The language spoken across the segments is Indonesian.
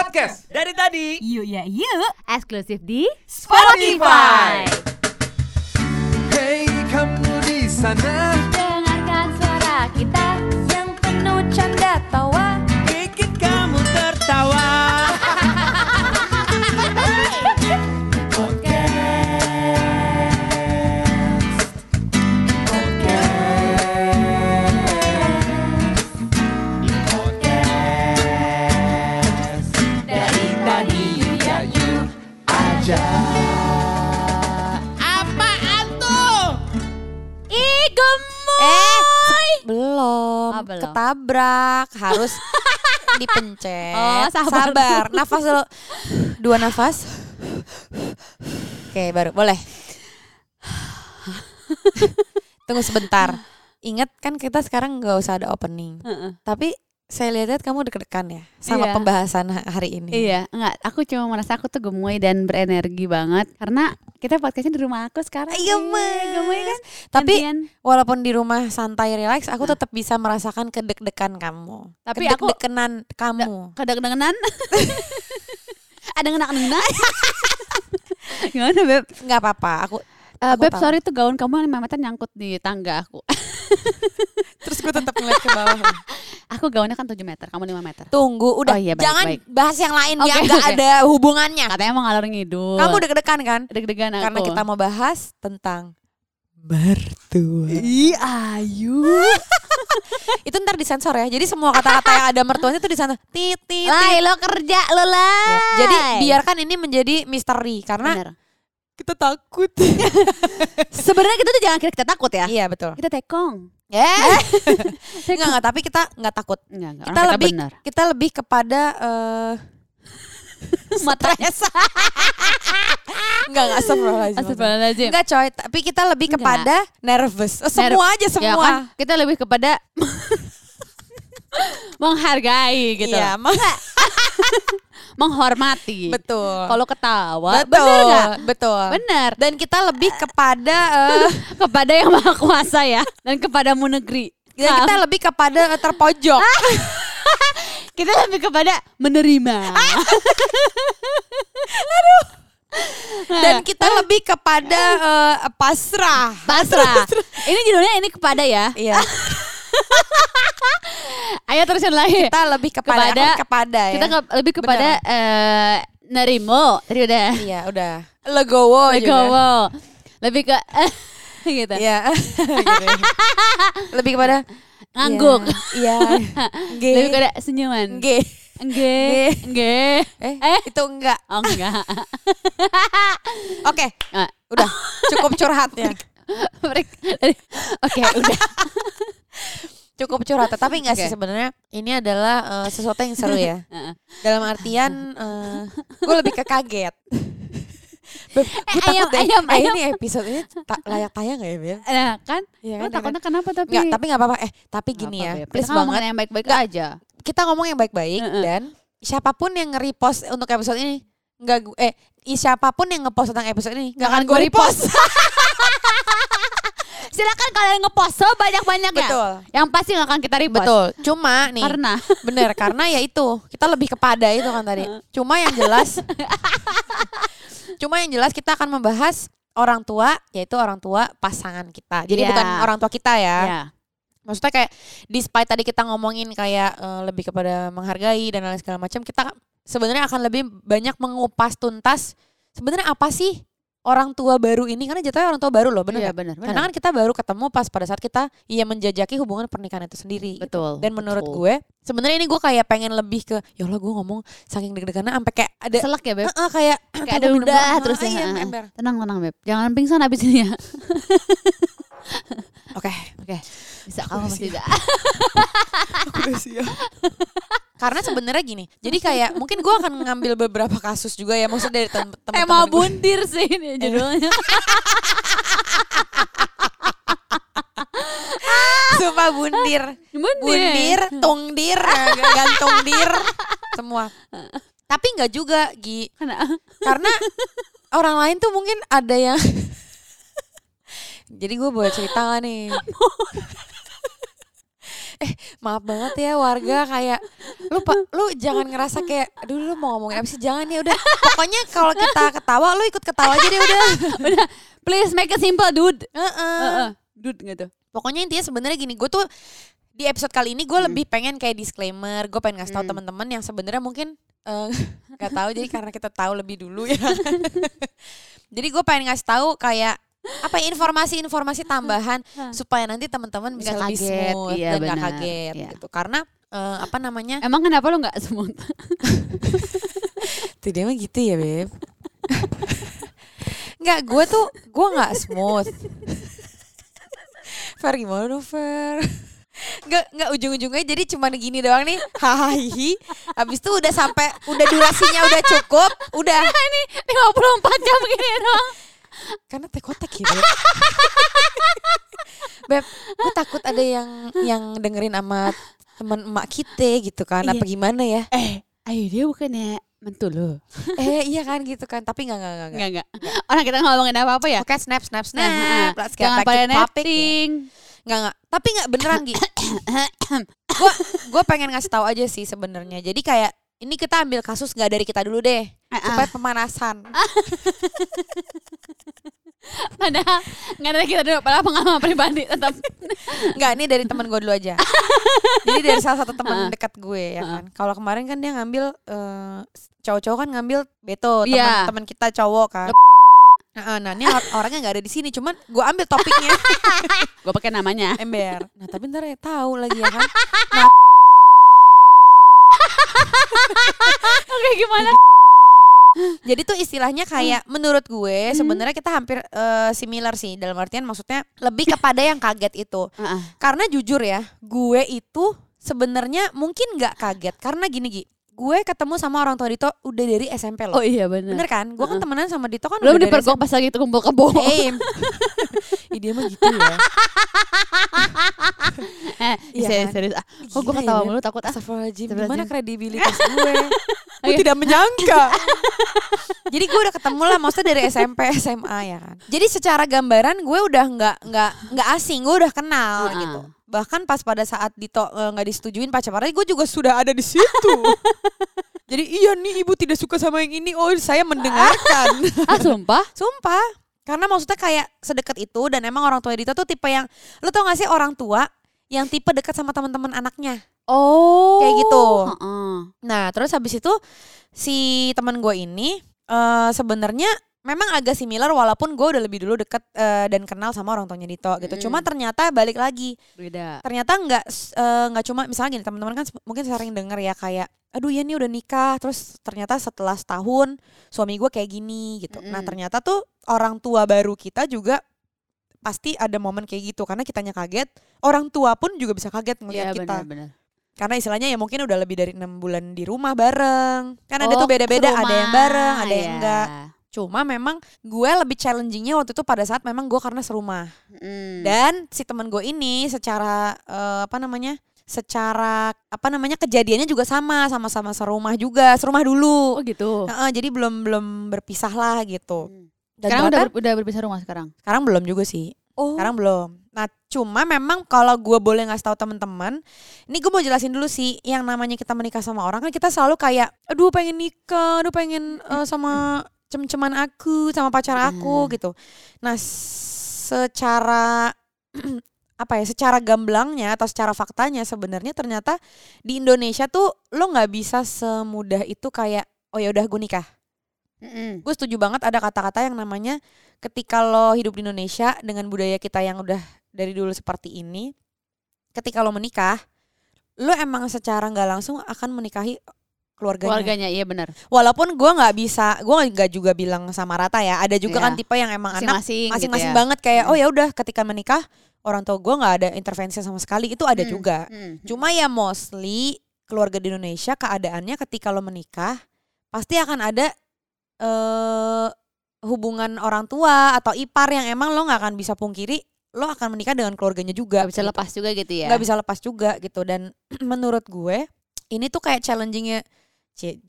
Podcast. Dari tadi. Yuk ya yuk. Eksklusif di Spotify. Hey kamu di sana gemoy Eh, belum. Oh, belum. Ketabrak, harus dipencet. Oh, sabar. Nafas dulu. Dua nafas. Oke, baru boleh. Tunggu sebentar. Ingat kan kita sekarang nggak usah ada opening. Tapi saya lihat kamu deg-degan ya sama Iya. pembahasan ha- hari ini. Iya, enggak. Aku cuma merasa aku tuh gemoy dan berenergi banget karena kita podcastnya di rumah aku sekarang. Iya. Gemoy kan? Tapi Gantian. walaupun di rumah santai relax, aku tetap bisa merasakan kedeg-degan kamu. Tapi aku- kedeg-deganan kamu. kadang-kadangan ada ngenak-ngenak. Gimana, Beb? nggak apa-apa. Aku Eh, Aku Beb, tahu. sorry tuh gaun kamu 5 meter nyangkut di tangga aku. terus gue tetap ngeliat ke bawah. aku gaunnya kan 7 meter, kamu 5 meter. Tunggu, udah. Oh iya, baik, Jangan baik. bahas yang lain Oke, yang nggak oke. ada hubungannya. Katanya mau ngalor ngidul. Kamu deg-degan kan? deg-degan aku. Karena kita mau bahas tentang mertua. Ih, ayu. Itu ntar disensor ya. Jadi semua kata-kata yang ada mertuanya itu disensor. Tit, tit, Lai, lo kerja lo lah. Ya, Jadi biarkan ini menjadi misteri karena Bener. Kita takut. Sebenarnya kita tuh jangan kira kita takut ya. iya betul. Kita tekong. Eh, enggak enggak tapi kita enggak takut. Enggak, enggak. Kita Orang lebih benar. kita lebih kepada eh Mata enggak enggak astagfirullahaladzim. Astagfirullahaladzim. Enggak coy, tapi kita lebih Enggak. kepada nervous. Eh, Semua aja Ya semua. kan? Kita lebih kepada menghargai gitu. Iya, mah- Menghormati. betul. Kalau ketawa, betul, bener nggak? betul. Bener. Dan kita lebih kepada eh, Kepada yang maha kuasa ya. Dan kepadamu negeri. dan kita lebih kepada eh, terpojok. Kita lebih kepada menerima. dan kita lebih kepada eh, pasrah. Pasrah. ini judulnya ini kepada ya. Iya, Ayo terusin lagi. kita lebih kepada Kepada- kepada ya. Kita ke- lebih kepada eh, nerimo. Tadi udah. Iya, udah. Legowo juga. Legowo. Lebih ke gitu. Iya. Gitu lebih kepada Ngangguk. Iya. G. Lebih kepada senyuman. G. Nge. Nge. Eh, Eh. itu enggak. Oh enggak. Oke, Ah. udah. Cukup curhatnya. Oke, udah. Curhat, tapi enggak sih Oke. sebenarnya ini adalah eh, sesuatu yang seru ya. Dalam artian gue lebih ke kaget. Gue ayam, takut deh. ayam, eh, ayam. ini episode ini ta- layak tayang gak ya, Beb? Nah, kan? Lo kan, takutnya kenapa tapi? Enggak, tapi enggak apa-apa. Eh, tapi Nggak gini apa, ya. Beb. Please banget. yang baik-baik Nggak. aja. Kita ngomong yang baik-baik Heeh. dan siapa pun yang nge-repost untuk episode ini enggak gu- eh siapa pun yang nge-post tentang episode ini enggak akan gue repost. Silakan kalian ngepost sebanyak-banyak ya. Betul. Yang pasti gak akan kita repost. Betul. Cuma nih Karena bener karena ya itu kita lebih kepada itu kan tadi. Cuma yang jelas Cuma yang jelas kita akan membahas orang tua yaitu orang tua pasangan kita. Jadi Iya. bukan orang tua kita ya. ya. Maksudnya kayak despite tadi kita ngomongin kayak eh, lebih kepada menghargai dan lain segala macam, kita sebenarnya akan lebih banyak mengupas tuntas sebenarnya apa sih orang tua baru ini karena jatuhnya orang tua baru loh, bener Iya benar. Karena kan kita baru ketemu pas pada saat kita iya menjajaki hubungan pernikahan itu sendiri. gitu. betul. Dan menurut betul. gue sebenarnya ini gue kayak pengen lebih ke ya Allah gue ngomong saking deg-degannya sampai kayak ada selek ya, Beb. Heeh, kayak Kayak ada dulu. terus Ah, ya. iya, ember. Tenang, tenang, Beb. Jangan pingsan abis ini ya. Oke, Oke. Bisa kamu masih bisa. karena sebenarnya gini. Jadi kayak mungkin gue akan ngambil beberapa kasus juga ya maksudnya dari tem- teman-teman Emang gue. bundir sih ini judulnya. Sumpah bundir. Bundir. Bundir, tungdir, gantung dir, semua. Tapi nggak juga, Gi. Kenapa? Karena orang lain tuh mungkin ada yang Jadi gue boleh cerita gak nih? Maaf banget ya warga kayak lu pak lu jangan ngerasa kayak aduh lu mau ngomongin apa sih jangan ya udah pokoknya kalau kita ketawa lu ikut ketawa aja deh udah Udah, please make it simple, dude. Heeh. Heeh. Dude gitu. pokoknya intinya sebenarnya gini gue tuh di episode kali ini gue Hmm. lebih pengen kayak disclaimer gue pengen ngasih tahu Hmm. teman-teman yang sebenarnya mungkin eh, nggak tahu jadi karena kita tahu lebih dulu ya jadi gue pengen ngasih tahu kayak apa ya, informasi-informasi tambahan supaya nanti teman-teman bisa Nggak lebih kaget, smooth iya, dan kaget iya. gitu. Karena eh, apa namanya? Emang kenapa lu nggak smooth? Dia mah gitu ya beb. Nggak gue tuh Gue nggak smooth. Fer gimana dong Fer? Nggak, nggak ujung-ujungnya jadi cuman gini doang nih. Hahaha Habis itu udah sampai Udah durasinya udah cukup Udah. Ini 54 jam gini doang. Karena teh kotak ya Beb Gue takut ada yang Yang dengerin sama teman emak kita gitu kan Apa Iya. gimana ya Eh, ayo dia bukannya mentul lo. Eh iya kan gitu kan Tapi nggak nggak nggak nggak. Enggak, enggak. Orang kita ngomongin apa-apa ya? Oke snap snap snap Nah, get Jangan pada netting. Nggak nggak. Tapi nggak beneran Gi. Gue gue pengen ngasih tahu aja sih sebenarnya. Jadi kayak ini kita ambil kasus nggak dari kita dulu deh supaya pemanasan. Padahal nggak ada kita dulu, padahal pengalaman pribadi tetap. Nggak ini dari teman gue dulu aja. Jadi dari salah satu teman dekat gue ya kan. Kalau kemarin kan dia ngambil eh, cowok-cowok kan ngambil Beto Iya. teman-teman kita cowok kan. Nah, nah ini or- orangnya nggak ada di sini, cuman gue ambil topiknya Gue pakai namanya. ember. Nah tapi ntar ya tahu lagi ya kan. Oke, gimana? Jadi tuh istilahnya kayak menurut gue sebenarnya kita hampir eh, similar sih dalam artian maksudnya lebih kepada yang kaget itu. Karena jujur ya, gue itu sebenarnya mungkin nggak kaget karena gini Gi. Gue ketemu sama orang tua Dito udah dari SMP loh. Oh iya benar. Bener kan? Gue kan temenan sama Dito kan Belum udah dari dipergok pas lagi kumpul kebo. Eh, Ih, dia mah gitu ya. Eh, Iya serius, kan? serius. Ah, kok gue ya, ketawa Beb. mulu takut ah. Astagfirullahaladzim, gimana kredibilitas gue? gue Iya. tidak menyangka. Jadi gue udah ketemu lah, maksudnya dari SMP, SMA ya kan. Jadi secara gambaran gue udah nggak nggak nggak asing, gue udah kenal Heeh. gitu. Bahkan pas pada saat Dito eh, nggak disetujuin pacaran, gue juga sudah ada di situ. Jadi iya nih ibu tidak suka sama yang ini, oh saya mendengarkan. Ah, sumpah? Sumpah. Karena maksudnya kayak sedekat itu dan emang orang tua Dito tuh tipe yang, lo tau gak sih orang tua yang tipe dekat sama teman-teman anaknya. Oh. Kayak gitu. Heeh. Nah, terus habis itu si teman gue ini eh sebenarnya memang agak similar walaupun gue udah lebih dulu deket eh, dan kenal sama orang tuanya Dito gitu. Mm. Cuma ternyata balik lagi, Beda. ternyata nggak eh, nggak cuma misalnya gini teman-teman kan mungkin sering denger ya kayak aduh ya nih udah nikah terus ternyata setelah setahun suami gue kayak gini gitu. Nah, Mm-mm. ternyata tuh orang tua baru kita juga pasti ada momen kayak gitu karena kitanya kaget, orang tua pun juga bisa kaget ngelihat Iya kita. benar-benar. Karena istilahnya ya mungkin udah lebih dari enam bulan di rumah bareng. Kan ada Oh, tuh beda-beda, ke ada yang bareng, ada yang iya. enggak. Cuma memang gue lebih challengingnya waktu itu pada saat memang gue karena serumah. Mm. Dan si teman gue ini secara eh, apa namanya? Secara apa namanya kejadiannya juga sama, sama-sama serumah juga, serumah dulu. Oh gitu. Heeh, jadi belum belum berpisah lah gitu. Hmm. Dan Sekarang udah ber- udah berpisah rumah sekarang. sekarang belum juga sih. Oh. Sekarang belum. Nah, cuma memang kalau gue boleh ngasih tahu teman-teman, ini gue mau jelasin dulu sih, yang namanya kita menikah sama orang kan kita selalu kayak, aduh pengen nikah, aduh pengen eh, sama cem-ceman aku, sama pacar aku Hmm. gitu. Nah, secara apa ya, secara gamblangnya atau secara faktanya sebenarnya ternyata di Indonesia tuh lo nggak bisa semudah itu kayak, oh ya udah gue nikah Mm-mm. gue setuju banget ada kata-kata yang namanya ketika lo hidup di Indonesia dengan budaya kita yang udah dari dulu seperti ini ketika lo menikah lo emang secara nggak langsung akan menikahi keluarganya, Keluarganya iya benar. walaupun gue nggak bisa gue nggak juga bilang sama rata ya ada juga Iya. kan tipe yang emang anak Masing-masing masing-masing gitu ya. banget kayak Hmm. oh ya udah ketika menikah orang tua gue nggak ada intervensi sama sekali itu ada Hmm. juga Mm. Cuma ya mostly keluarga di Indonesia keadaannya ketika lo menikah pasti akan ada eh hubungan orang tua atau ipar yang emang lo nggak akan bisa pungkiri lo akan menikah dengan keluarganya juga. Gak bisa gitu. lepas juga gitu ya. Nggak bisa lepas juga gitu dan menurut gue ini tuh kayak challengingnya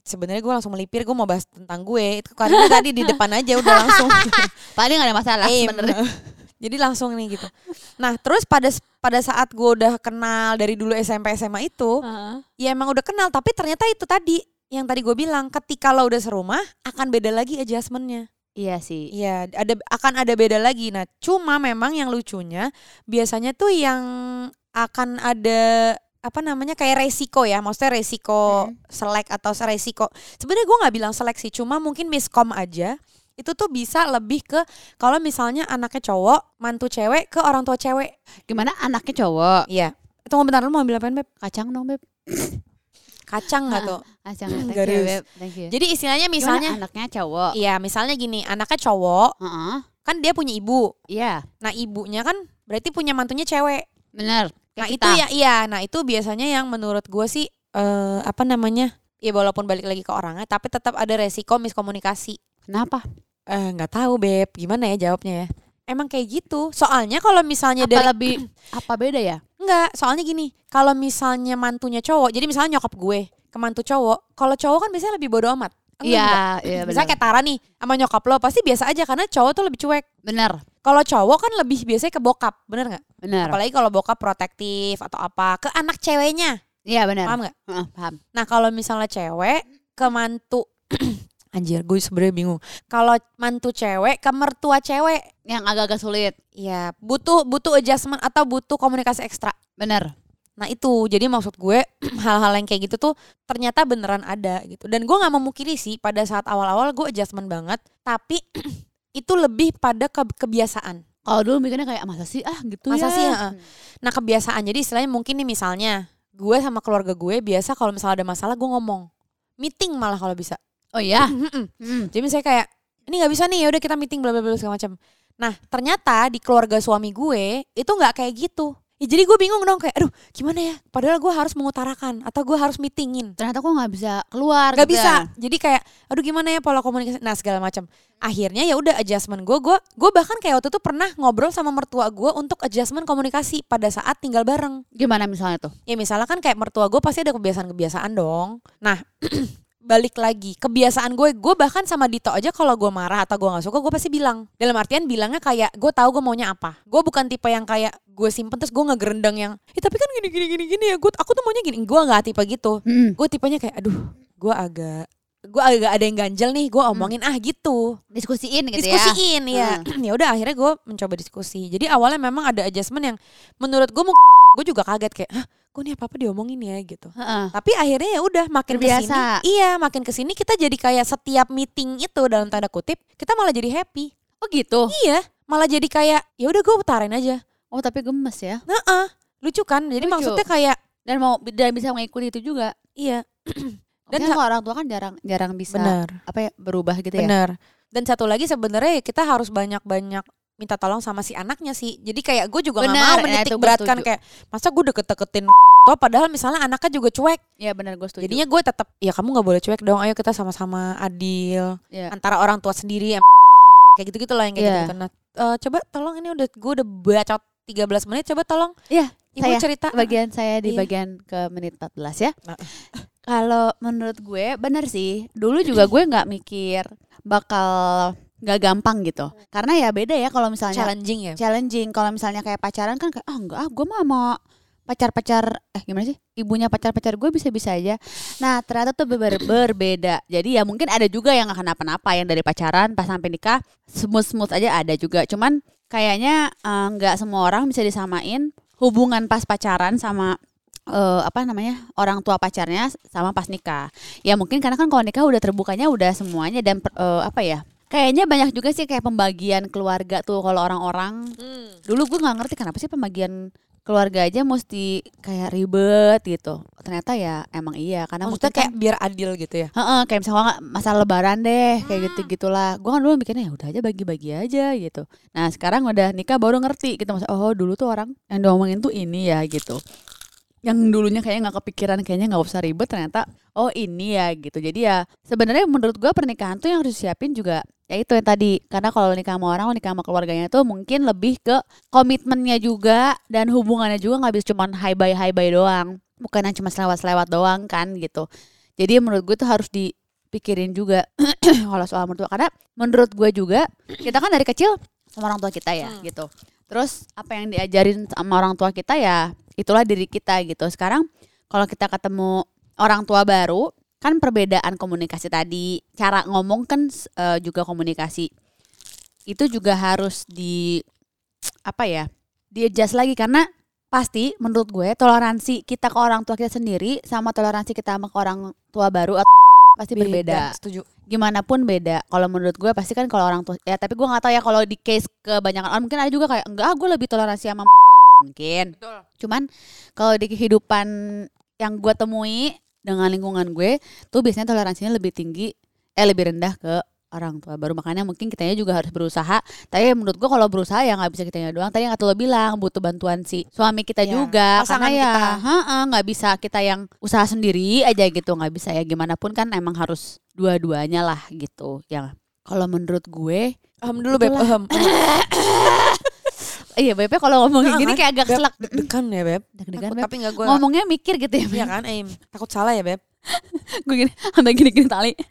sebenarnya gue langsung melipir gue mau bahas tentang gue itu karena tadi di depan aja udah langsung Paling gak ada masalah sebenarnya. Jadi langsung nih gitu. Nah terus pada pada saat gue udah kenal dari dulu SMP SMA itu, ya emang udah kenal. Tapi ternyata itu tadi yang tadi gue bilang, ketika lo udah serumah akan beda lagi adjustmentnya. Iya sih. Iya, ada akan ada beda lagi. Nah, cuma memang yang lucunya biasanya tuh yang akan ada apa namanya kayak resiko ya, maksudnya resiko Hmm. selek atau resiko. Sebenarnya gue nggak bilang seleksi, cuma mungkin miskom aja. Itu tuh bisa lebih ke kalau misalnya anaknya cowok, mantu cewek ke orang tua cewek. Gimana anaknya cowok? Iya. Tunggu bentar lu mau ambil apaan, Beb? Kacang dong, Beb. Kacang nggak tuh? Kacang. Thank Garis. you, Beb. Thank you. Jadi istilahnya Gimana misalnya anaknya cowok. Iya, misalnya gini, anaknya cowok, Heeh. kan dia punya ibu. Iya, Nah, ibunya kan berarti punya mantunya cewek. bener. Nah Kayak itu kita. ya iya, nah itu biasanya yang menurut gue sih eh apa namanya? Ya walaupun balik lagi ke orangnya, tapi tetap ada resiko miskomunikasi. Kenapa? Eh nggak tahu beb, gimana ya jawabnya ya? Emang kayak gitu. Soalnya kalau misalnya Apa dari lebih apa beda ya? enggak, soalnya gini, kalau misalnya mantunya cowok, jadi misalnya nyokap gue ke mantu cowok, kalau cowok kan biasanya lebih bodo amat. Iya, iya Misalnya kayak Tara nih sama nyokap lo pasti biasa aja karena cowok tuh lebih cuek. Bener, Kalau cowok kan lebih biasanya ke bokap, bener nggak? bener. Apalagi kalau bokap protektif atau apa ke anak ceweknya, Iya bener. paham nggak? Heeh, paham. Nah kalau misalnya cewek ke mantu Anjir gue sebenarnya bingung Kalau mantu cewek ke mertua cewek Yang agak-agak sulit. Ya butuh butuh adjustment atau butuh komunikasi ekstra Bener. Nah itu jadi maksud gue hal-hal yang kayak gitu tuh ternyata beneran ada gitu Dan gue gak memungkiri sih pada saat awal-awal gue adjustment banget Tapi itu lebih pada ke- kebiasaan Kalau dulu mikirnya kayak masa sih ah gitu Masa ya. sih, heeh. Nah kebiasaan jadi istilahnya mungkin nih misalnya Gue sama keluarga gue biasa kalau misalnya ada masalah gue ngomong Meeting malah kalau bisa Oh iya. Mm-mm. Hmm. Jadi misalnya kayak ini nggak bisa nih ya udah kita meeting bla bla bla segala macam. Nah ternyata di keluarga suami gue itu nggak kayak gitu. Ya, jadi gue bingung dong kayak aduh gimana ya padahal gue harus mengutarakan atau gue harus meetingin Ternyata kok nggak bisa keluar. nggak gitu bisa ya. jadi kayak aduh gimana ya pola komunikasi nah segala macam akhirnya ya udah adjustment gue gue gue bahkan kayak waktu itu pernah ngobrol sama mertua gue untuk adjustment komunikasi pada saat tinggal bareng Gimana misalnya tuh? ya misalnya kan kayak mertua gue pasti ada kebiasaan-kebiasaan dong. Nah balik lagi. Kebiasaan gue gue bahkan sama Dito aja kalau gue marah atau gue nggak suka gue pasti bilang. Dalam artian bilangnya kayak gue tahu gue maunya apa. Gue bukan tipe yang kayak gue simpen terus gue ngegerendang yang eh tapi kan gini gini gini gini ya gue aku tuh maunya gini. Gue nggak tipe gitu. Hmm. gue tipenya kayak aduh gue agak gue agak ada yang ganjel nih gue omongin ah gitu. Diskusiin gitu ya. diskusiin ya ya udah akhirnya gue mencoba diskusi. Jadi awalnya memang ada adjustment yang menurut gue gue juga kaget kayak hah gue nih apa apa diomongin ya gitu Heeh. tapi akhirnya ya udah makin ke sini Terbiasa. iya makin ke sini kita jadi kayak setiap meeting itu dalam tanda kutip kita malah jadi happy Oh gitu. iya malah jadi kayak ya udah gue utarin aja Oh tapi gemes ya. nah lucu kan jadi Lucu. maksudnya kayak Dan mau dan bisa mengikuti itu juga. iya Dan kalau orang tua kan jarang jarang bisa benar apa ya berubah gitu ya. benar dan satu lagi sebenarnya ya kita harus banyak banyak minta tolong sama si anaknya sih jadi kayak gue juga nggak Benar, mau ya, menitik gue beratkan setuju. kayak masa gue deket-deketin toh padahal misalnya anaknya juga cuek Iya benar gue setuju. jadinya gue tetap ya kamu nggak boleh cuek dong ayo kita sama-sama adil Iya. antara orang tua sendiri yang kayak gitu-gitu lah yang kayak Iya. gitu nah eh, coba tolong ini udah gue udah bacot 13 menit coba tolong Iya, ibu saya. cerita bagian saya di Iya. bagian ke menit 14 ya. Nah. Kalau menurut gue bener sih. Dulu juga gue nggak mikir bakal nggak gampang gitu. Karena ya beda ya kalau misalnya challenging ya challenging. Kalau misalnya kayak pacaran kan kayak ah enggak ah gue mah mau pacar-pacar eh gimana sih ibunya pacar-pacar gue bisa-bisa aja. Nah ternyata tuh ber berbeda. Jadi ya mungkin ada juga yang nggak kenapa-napa yang dari pacaran pas sampai nikah smooth smooth aja ada juga. Cuman kayaknya eh, nggak semua orang bisa disamain hubungan pas pacaran sama eh, apa namanya orang tua pacarnya sama pas nikah. Ya mungkin karena kan kalau nikah udah terbukanya udah semuanya dan eh, apa ya Kayaknya banyak juga sih kayak pembagian keluarga tuh kalau orang-orang. Hmm. dulu gue nggak ngerti kenapa sih pembagian keluarga aja mesti kayak ribet gitu. Ternyata ya emang iya karena maksudnya mungkin kayak biar adil gitu ya? Kan, heeh, kayak misalnya masalah lebaran deh kayak gitu gitulah gue kan dulu mikirnya ya udah aja bagi-bagi aja gitu. Nah sekarang udah nikah baru ngerti gitu maksudnya oh dulu tuh orang yang diomongin tuh ini ya gitu yang dulunya kayaknya nggak kepikiran kayaknya nggak usah ribet ternyata oh ini ya gitu. Jadi ya sebenarnya menurut gue pernikahan tuh yang harus disiapin juga ya itu yang tadi. Karena kalau nikah sama orang nikah sama keluarganya tuh mungkin lebih ke komitmennya juga dan hubungannya juga nggak bisa cuma high bye high bye doang. Bukan yang cuma selewat-selewat doang kan gitu. Jadi menurut gue tuh harus dipikirin juga kalau soal mertua. Karena menurut gue juga kita kan dari kecil sama orang tua kita ya Hmm. gitu. Terus apa yang diajarin sama orang tua kita ya itulah diri kita gitu. Sekarang kalau kita ketemu orang tua baru kan perbedaan komunikasi tadi, cara ngomong kan uh, juga komunikasi. Itu juga harus di apa ya? di adjust lagi karena pasti menurut gue toleransi kita ke orang tua kita sendiri sama toleransi kita sama ke orang tua baru pasti beda, berbeda. Setuju. Gimana pun beda. Kalau menurut gue pasti kan kalau orang tua ya tapi gue nggak tahu ya kalau di case kebanyakan orang mungkin ada juga kayak enggak gue lebih toleransi sama mungkin. Betul. Cuman kalau di kehidupan yang gue temui dengan lingkungan gue tuh biasanya toleransinya lebih tinggi eh lebih rendah ke orang tua baru. Makanya mungkin kitanya juga harus berusaha. Tapi menurut gua kalau berusaha ya nggak bisa kitanya doang. Tadi yang lo bilang butuh bantuan si suami kita ya, juga. Karena ya nggak bisa kita yang usaha sendiri aja gitu. Nggak bisa ya. Gimana pun kan emang harus dua-duanya lah gitu. Ya kalau menurut gue ahem dulu beb ahem Iya Beb kalau ngomongin gini kayak agak selak Deg-degan ya Beb. Deg-degan Tapi gak gue Ngomongnya mikir gitu ya Iya kan Aim Takut salah ya Beb. Gue gini Sampai gini-gini tali.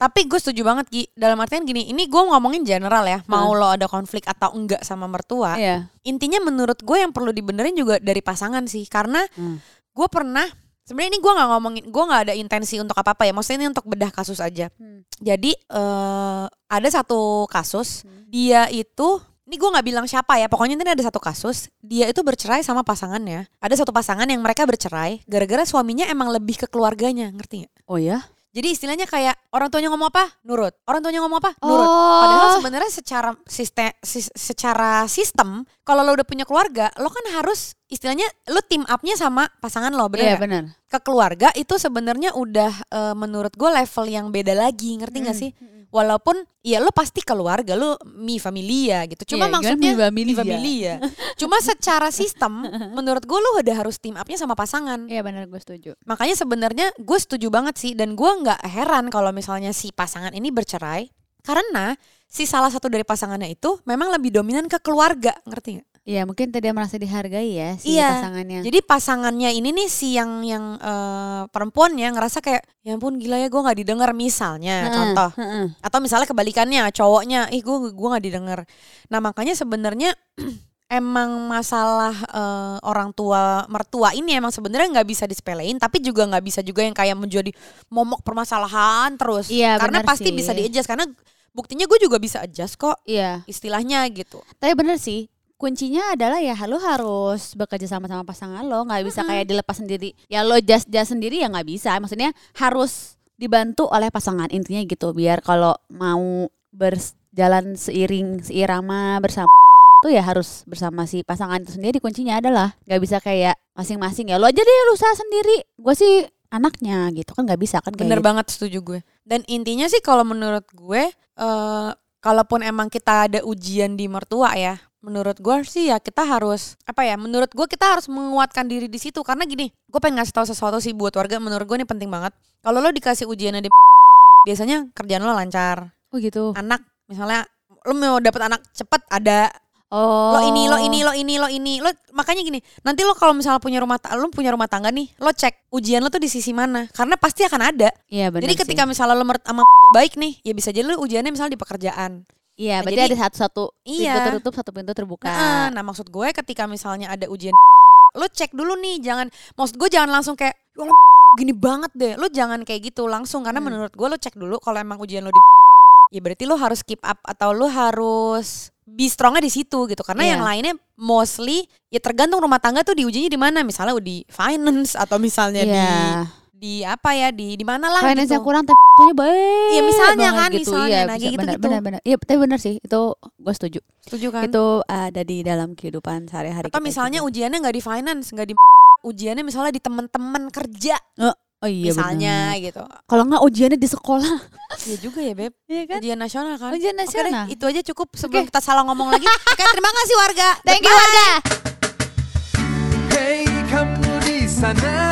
Tapi gue setuju banget Gi dalam artian gini ini gue ngomongin general ya. Mau hmm. lo ada konflik atau enggak sama mertua yeah. intinya menurut gue yang perlu dibenerin juga dari pasangan sih. Karena hmm. gue pernah sebenarnya ini gue nggak ngomongin gue nggak ada intensi untuk apa apa ya. Maksudnya ini untuk bedah kasus aja. Hmm. jadi uh, ada satu kasus hmm. dia itu ini gue nggak bilang siapa ya pokoknya ini ada satu kasus dia itu bercerai sama pasangannya ada satu pasangan yang mereka bercerai gara-gara suaminya emang lebih ke keluarganya ngerti gak? oh ya jadi istilahnya kayak orang tuanya ngomong apa, nurut. Orang tuanya ngomong apa, nurut. Oh. Padahal sebenarnya secara sistem secara sistem kalau lo udah punya keluarga, lo kan harus istilahnya lo team upnya sama pasangan lo, benar? Iya, benar. Ke keluarga itu sebenarnya udah uh, menurut gue level yang beda lagi, ngerti hmm. gak sih? Walaupun ya lo pasti keluarga lo mi familia gitu. Cuma yeah, maksudnya mi familia, cuma secara sistem menurut gue lo udah harus team upnya sama pasangan. Iya yeah, benar gue setuju. Makanya sebenarnya gue setuju banget sih dan gue nggak heran kalau misalnya si pasangan ini bercerai karena si salah satu dari pasangannya itu memang lebih dominan ke keluarga ngerti nggak Iya mungkin tidak merasa dihargai ya si iya, pasangannya. Jadi pasangannya ini nih si yang yang uh, perempuan ya ngerasa kayak ya ampun gila ya gue nggak didengar misalnya hmm, contoh hmm. atau misalnya kebalikannya cowoknya ih gue gue nggak didengar. Nah makanya sebenarnya emang masalah uh, orang tua mertua ini emang sebenarnya nggak bisa disepelein tapi juga nggak bisa juga yang kayak menjadi momok permasalahan terus. Iya, karena pasti sih. bisa diadjust karena buktinya gue juga bisa adjust kok. Iya. Istilahnya gitu. Tapi bener sih kuncinya adalah ya lo harus bekerja sama sama pasangan lo nggak bisa kayak dilepas sendiri. Ya lo just just sendiri ya nggak bisa maksudnya harus dibantu oleh pasangan intinya gitu. Biar kalau mau berjalan seiring seirama bersama tuh ya harus bersama si pasangan itu sendiri kuncinya adalah nggak bisa kayak masing-masing ya lo aja deh lo usaha sendiri gue sih anaknya gitu. Kan nggak bisa kan bener gitu. banget setuju gue. Dan intinya sih kalau menurut gue uh, kalaupun emang kita ada ujian di mertua ya menurut gue sih ya kita harus apa ya menurut gue kita harus menguatkan diri di situ karena gini gue pengen ngasih tahu sesuatu sih buat warga menurut gue ini penting banget kalau lo dikasih ujian di biasanya kerjaan lo lancar oh gitu anak misalnya lo mau dapet anak cepet ada Oh. Lo ini, lo ini, lo ini, lo ini. Lo makanya gini, nanti lo kalau misalnya punya rumah lo punya rumah tangga nih, lo cek ujian lo tuh di sisi mana. Karena pasti akan ada. Iya benar Jadi ketika sih. misalnya lo sama baik nih, ya bisa jadi lo ujiannya misalnya di pekerjaan. Iya, nah, berarti jadi, ada satu-satu iya. pintu tertutup, satu pintu terbuka. Nah, nah, maksud gue ketika misalnya ada ujian lo cek dulu nih, jangan maksud gue jangan langsung kayak ya gini banget deh. Lo jangan kayak gitu langsung karena hmm. menurut gue lo cek dulu kalau emang ujian lo di ya berarti lo harus keep up atau lo harus be strongnya di situ gitu karena yeah. yang lainnya mostly ya tergantung rumah tangga tuh diujinya di mana misalnya di finance atau misalnya yeah. di iya di apa ya di di mana lah finance gitu. kurang tapi punya baik ya misalnya kan gitu. misalnya ya, nah, gitu, benar, gitu benar benar iya tapi benar sih itu gue setuju setuju kan itu ada di dalam kehidupan sehari-hari atau misalnya juga. ujiannya nggak di finance nggak di ujiannya misalnya di teman-teman kerja oh. Oh iya Misalnya bener. gitu. Kalau nggak ujiannya di sekolah. Iya juga ya Beb. Iya kan? Ujian nasional kan. Ujian nasional. Oke deh, itu aja cukup sebelum okay. kita salah ngomong lagi. Oke, terima kasih warga. Thank you warga. Hey kamu di sana.